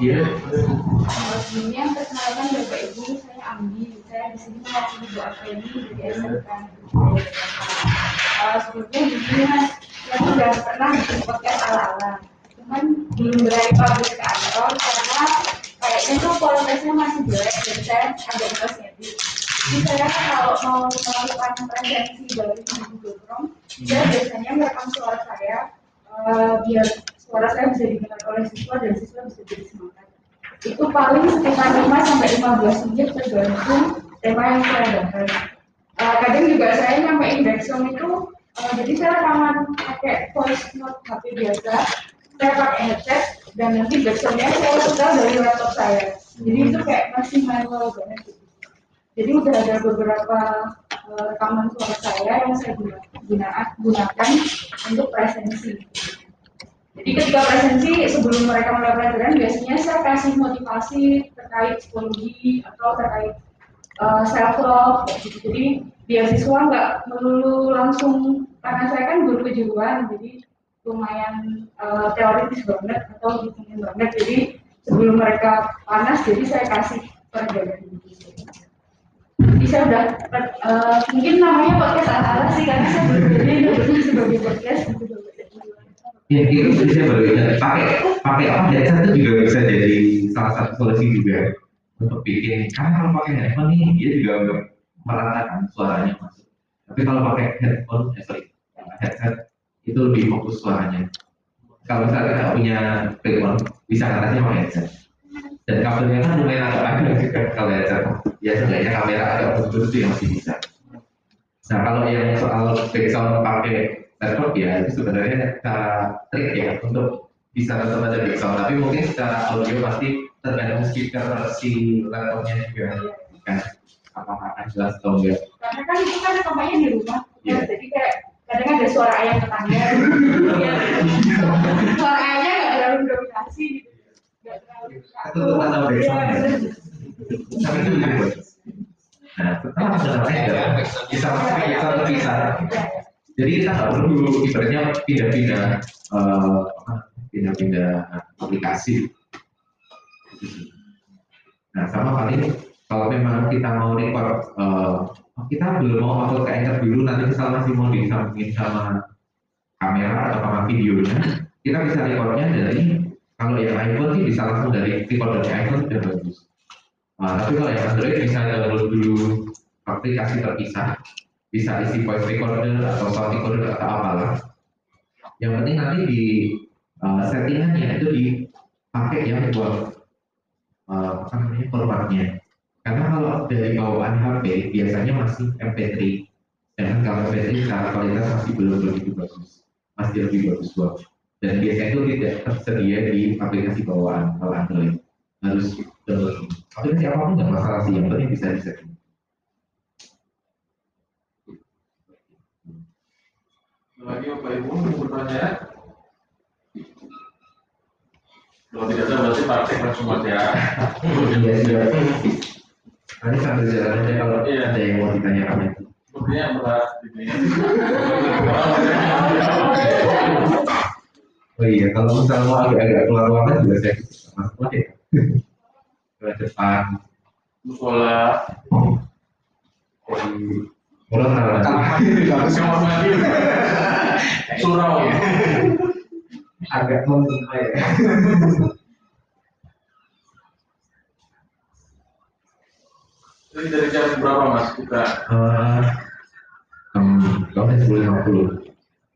Iya. Sebelumnya perkenalkan Bapak Ibu, saya Ambi. Saya di sini mewakili Bu Afeni dari SMK. Uh, sebelumnya di sini Mas, saya sudah pernah bikin podcast ala-ala. Cuman belum berani publish ke kantor karena kayaknya tuh kualitasnya masih jelek dan saya agak edit. Jadi saya kalau mau melakukan presensi dari Google Chrome, saya biasanya merekam suara saya uh, biar suara saya bisa didengar oleh siswa dan siswa bisa jadi. Itu paling sekitar 5 sampai 15 menit tergantung tema yang saya bahas. Uh, kadang juga saya nyampein background itu, uh, jadi saya rekaman pakai voice note HP biasa, saya pakai headset, dan nanti backgroundnya saya setel dari laptop saya. Jadi itu kayak masih manual banget gitu. Jadi udah ada beberapa uh, rekaman suara saya yang saya gunakan, gunakan untuk presensi. Jadi ketika presensi sebelum mereka mulai pelajaran biasanya saya kasih motivasi terkait psikologi atau terkait uh, self love gitu. Jadi biar siswa nggak melulu langsung karena saya kan guru kejuruan jadi lumayan uh, teoritis banget atau hitungin banget. Jadi sebelum mereka panas jadi saya kasih pelajaran gitu. Jadi udah uh, mungkin namanya podcast Ya, itu baru ingat. Pakai pakai apa headset itu juga bisa jadi salah satu solusi juga untuk bikin. Karena kalau pakai handphone nih, dia juga nggak meratakan suaranya masuk. Tapi kalau pakai headphone, eh sorry, headset itu lebih fokus suaranya. Kalau saya tidak punya headphone, bisa ngatasi pakai headset. Dan kabelnya kan lumayan agak panjang juga kalau headset. Ya sebenarnya kamera agak bagus itu yang masih bisa. Nah kalau yang soal background pakai laptop ya itu sebenarnya cara trik ya untuk bisa tetap ada background tapi mungkin secara audio pasti tergantung speaker si laptopnya juga. Kan? Apakah akan jelas atau enggak? Karena kan itu kan rekamannya di rumah. Iya. jadi kayak kadang ada suara ayam tetangga. Iya. suara ayamnya nggak terlalu dominasi gitu. Nggak terlalu itu untuk mana background ya? Tapi itu lebih bagus nah setelah sebenarnya bisa masuk bisa terpisah jadi kita nggak perlu ibaratnya pindah-pindah apa, pindah-pindah aplikasi. Nah sama paling kalau memang kita mau record eh, kita belum mau upload ke Anchor dulu nanti misalnya masih mau disambungin sama kamera atau sama videonya kita bisa recordnya dari kalau yang iPhone sih bisa langsung dari record dari iPhone sudah bagus. Nah, tapi kalau yang Android bisa download dulu aplikasi terpisah bisa isi voice recorder atau sound recorder atau apalah. Yang penting nanti di uh, settingannya itu dipakai yang buat uh, apa namanya formatnya. Karena kalau dari bawaan HP biasanya masih MP3, dan kalau MP3 secara kualitas masih belum begitu bagus, masih lebih bagus buat. Dan biasanya itu tidak tersedia di aplikasi bawaan kalau Android harus download. Aplikasi apa pun nggak masalah sih, yang penting bisa di lagi Bapak Ibu mau bertanya? Kalau tidak ada berarti praktek langsung mas ya. Iya, iya. Nanti sambil jalan aja kalau Iya. ada yang mau ditanyakan. Sepertinya berat ini. Oh iya, kalau misalnya mau agak-agak keluar ruangan juga saya masuk lagi ya. Ke depan. Musola. Mulai lagi. Harus kamar mandi. Surau. Agak mengenai ya. Dari jam berapa mas kita? Eh, hmm, Kamu sepuluh lima puluh,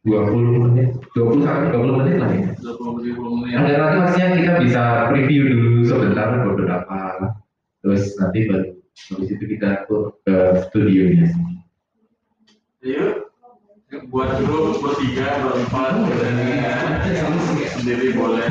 dua puluh menit, dua puluh sampai dua puluh menit lah ya. 20 menit. Ada nanti maksudnya kita bisa preview dulu sebentar beberapa, terus nanti baru habis itu kita ke studionya. Yuk. Buat dulu bertiga, berempat, boleh. Sendiri boleh.